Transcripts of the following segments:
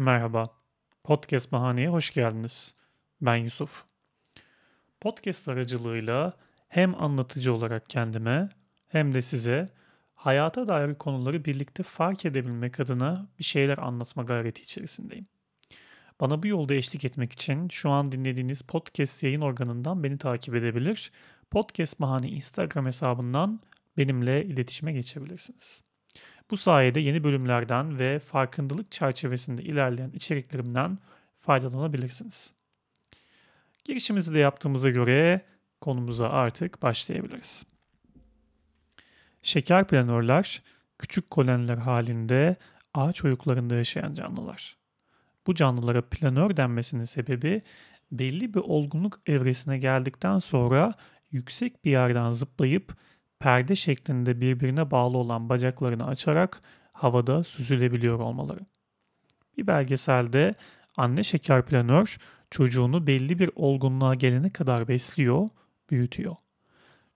Merhaba. Podcast Bahane'ye hoş geldiniz. Ben Yusuf. Podcast aracılığıyla hem anlatıcı olarak kendime hem de size hayata dair konuları birlikte fark edebilmek adına bir şeyler anlatma gayreti içerisindeyim. Bana bu yolda eşlik etmek için şu an dinlediğiniz podcast yayın organından beni takip edebilir. Podcast Bahane Instagram hesabından benimle iletişime geçebilirsiniz. Bu sayede yeni bölümlerden ve farkındalık çerçevesinde ilerleyen içeriklerimden faydalanabilirsiniz. Girişimizi de yaptığımıza göre konumuza artık başlayabiliriz. Şeker planörler küçük koloniler halinde ağaç oyuklarında yaşayan canlılar. Bu canlılara planör denmesinin sebebi belli bir olgunluk evresine geldikten sonra yüksek bir yerden zıplayıp perde şeklinde birbirine bağlı olan bacaklarını açarak havada süzülebiliyor olmaları. Bir belgeselde anne şeker planör çocuğunu belli bir olgunluğa gelene kadar besliyor, büyütüyor.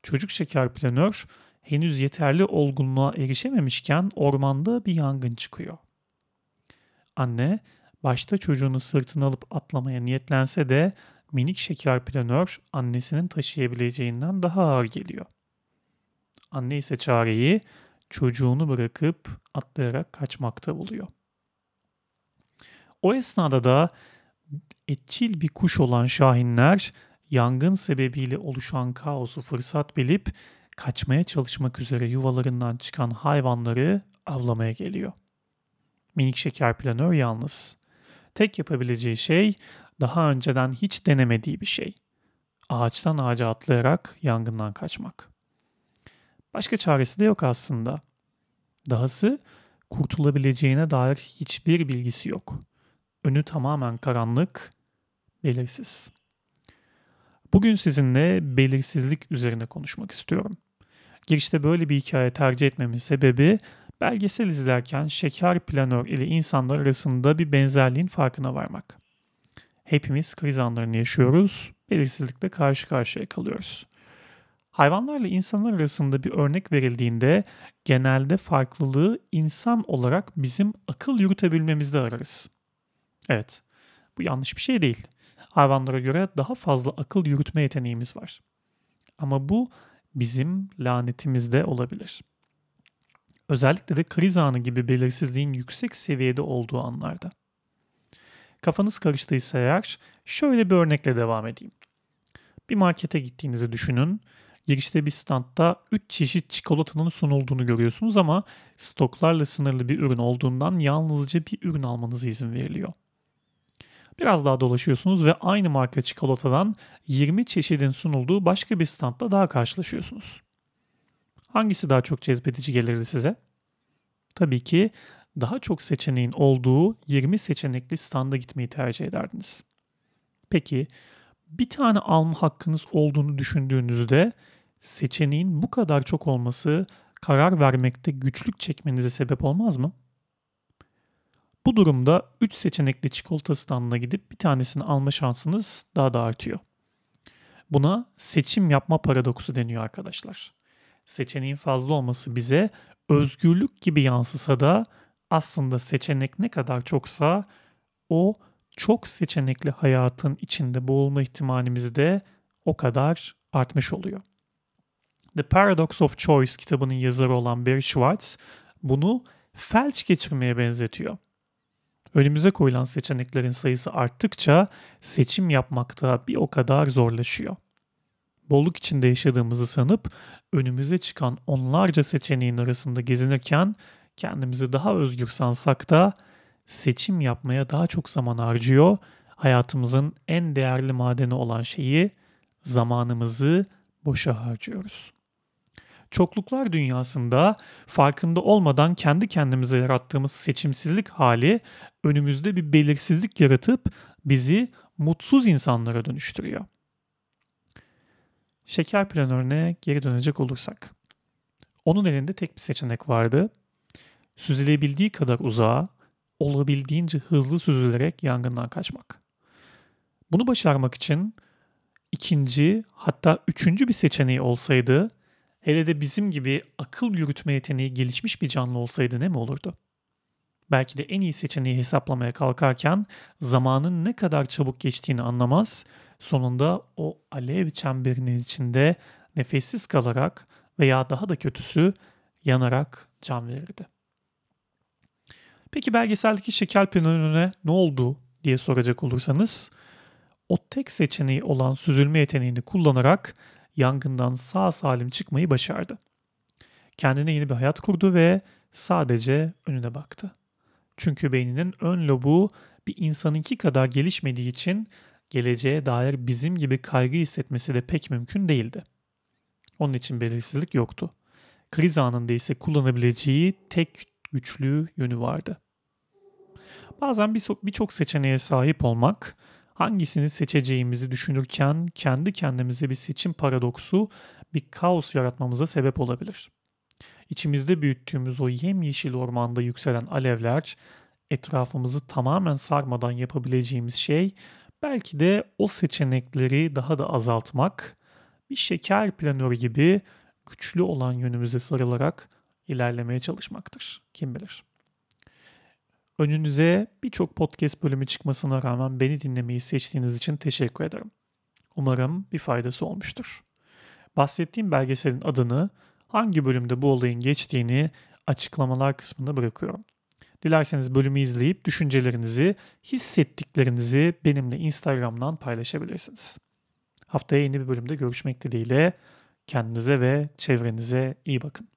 Çocuk şeker planör henüz yeterli olgunluğa erişememişken ormanda bir yangın çıkıyor. Anne başta çocuğunu sırtına alıp atlamaya niyetlense de minik şeker planör annesinin taşıyabileceğinden daha ağır geliyor. Anne ise çareyi çocuğunu bırakıp atlayarak kaçmakta buluyor. O esnada da etçil bir kuş olan şahinler yangın sebebiyle oluşan kaosu fırsat bilip kaçmaya çalışmak üzere yuvalarından çıkan hayvanları avlamaya geliyor. Minik şeker planör yalnız. Tek yapabileceği şey daha önceden hiç denemediği bir şey. Ağaçtan ağaca atlayarak yangından kaçmak. Başka çaresi de yok aslında. Dahası kurtulabileceğine dair hiçbir bilgisi yok. Önü tamamen karanlık, belirsiz. Bugün sizinle belirsizlik üzerine konuşmak istiyorum. Girişte böyle bir hikaye tercih etmemin sebebi belgesel izlerken şeker planör ile insanlar arasında bir benzerliğin farkına varmak. Hepimiz kriz anlarını yaşıyoruz, belirsizlikle karşı karşıya kalıyoruz. Hayvanlarla insanlar arasında bir örnek verildiğinde genelde farklılığı insan olarak bizim akıl yürütebilmemizde ararız. Evet, bu yanlış bir şey değil. Hayvanlara göre daha fazla akıl yürütme yeteneğimiz var. Ama bu bizim lanetimizde olabilir. Özellikle de kriz anı gibi belirsizliğin yüksek seviyede olduğu anlarda. Kafanız karıştıysa eğer şöyle bir örnekle devam edeyim. Bir markete gittiğinizi düşünün girişte bir standta 3 çeşit çikolatanın sunulduğunu görüyorsunuz ama stoklarla sınırlı bir ürün olduğundan yalnızca bir ürün almanıza izin veriliyor. Biraz daha dolaşıyorsunuz ve aynı marka çikolatadan 20 çeşidin sunulduğu başka bir standta daha karşılaşıyorsunuz. Hangisi daha çok cezbedici gelirdi size? Tabii ki daha çok seçeneğin olduğu 20 seçenekli standa gitmeyi tercih ederdiniz. Peki bir tane alma hakkınız olduğunu düşündüğünüzde seçeneğin bu kadar çok olması karar vermekte güçlük çekmenize sebep olmaz mı? Bu durumda 3 seçenekli çikolata standına gidip bir tanesini alma şansınız daha da artıyor. Buna seçim yapma paradoksu deniyor arkadaşlar. Seçeneğin fazla olması bize özgürlük gibi yansısa da aslında seçenek ne kadar çoksa o çok seçenekli hayatın içinde boğulma ihtimalimiz de o kadar artmış oluyor. The Paradox of Choice kitabının yazarı olan Barry Schwartz bunu felç geçirmeye benzetiyor. Önümüze koyulan seçeneklerin sayısı arttıkça seçim yapmakta bir o kadar zorlaşıyor. Bolluk içinde yaşadığımızı sanıp önümüze çıkan onlarca seçeneğin arasında gezinirken kendimizi daha özgür sansak da seçim yapmaya daha çok zaman harcıyor. Hayatımızın en değerli madeni olan şeyi zamanımızı boşa harcıyoruz. Çokluklar dünyasında farkında olmadan kendi kendimize yarattığımız seçimsizlik hali önümüzde bir belirsizlik yaratıp bizi mutsuz insanlara dönüştürüyor. Şeker planörüne geri dönecek olursak. Onun elinde tek bir seçenek vardı. Süzülebildiği kadar uzağa, olabildiğince hızlı süzülerek yangından kaçmak. Bunu başarmak için ikinci hatta üçüncü bir seçeneği olsaydı hele de bizim gibi akıl yürütme yeteneği gelişmiş bir canlı olsaydı ne mi olurdu? belki de en iyi seçeneği hesaplamaya kalkarken zamanın ne kadar çabuk geçtiğini anlamaz, sonunda o alev çemberinin içinde nefessiz kalarak veya daha da kötüsü yanarak can verirdi. Peki belgeseldeki şeker planörüne ne oldu diye soracak olursanız o tek seçeneği olan süzülme yeteneğini kullanarak yangından sağ salim çıkmayı başardı. Kendine yeni bir hayat kurdu ve sadece önüne baktı. Çünkü beyninin ön lobu bir insanınki kadar gelişmediği için geleceğe dair bizim gibi kaygı hissetmesi de pek mümkün değildi. Onun için belirsizlik yoktu. Kriz anında ise kullanabileceği tek güçlü yönü vardı. Bazen birçok seçeneğe sahip olmak, hangisini seçeceğimizi düşünürken kendi kendimize bir seçim paradoksu, bir kaos yaratmamıza sebep olabilir. İçimizde büyüttüğümüz o yemyeşil ormanda yükselen alevler, etrafımızı tamamen sarmadan yapabileceğimiz şey, belki de o seçenekleri daha da azaltmak, bir şeker planörü gibi güçlü olan yönümüze sarılarak ilerlemeye çalışmaktır. Kim bilir. Önünüze birçok podcast bölümü çıkmasına rağmen beni dinlemeyi seçtiğiniz için teşekkür ederim. Umarım bir faydası olmuştur. Bahsettiğim belgeselin adını, hangi bölümde bu olayın geçtiğini açıklamalar kısmına bırakıyorum. Dilerseniz bölümü izleyip düşüncelerinizi, hissettiklerinizi benimle Instagram'dan paylaşabilirsiniz. Haftaya yeni bir bölümde görüşmek dileğiyle kendinize ve çevrenize iyi bakın.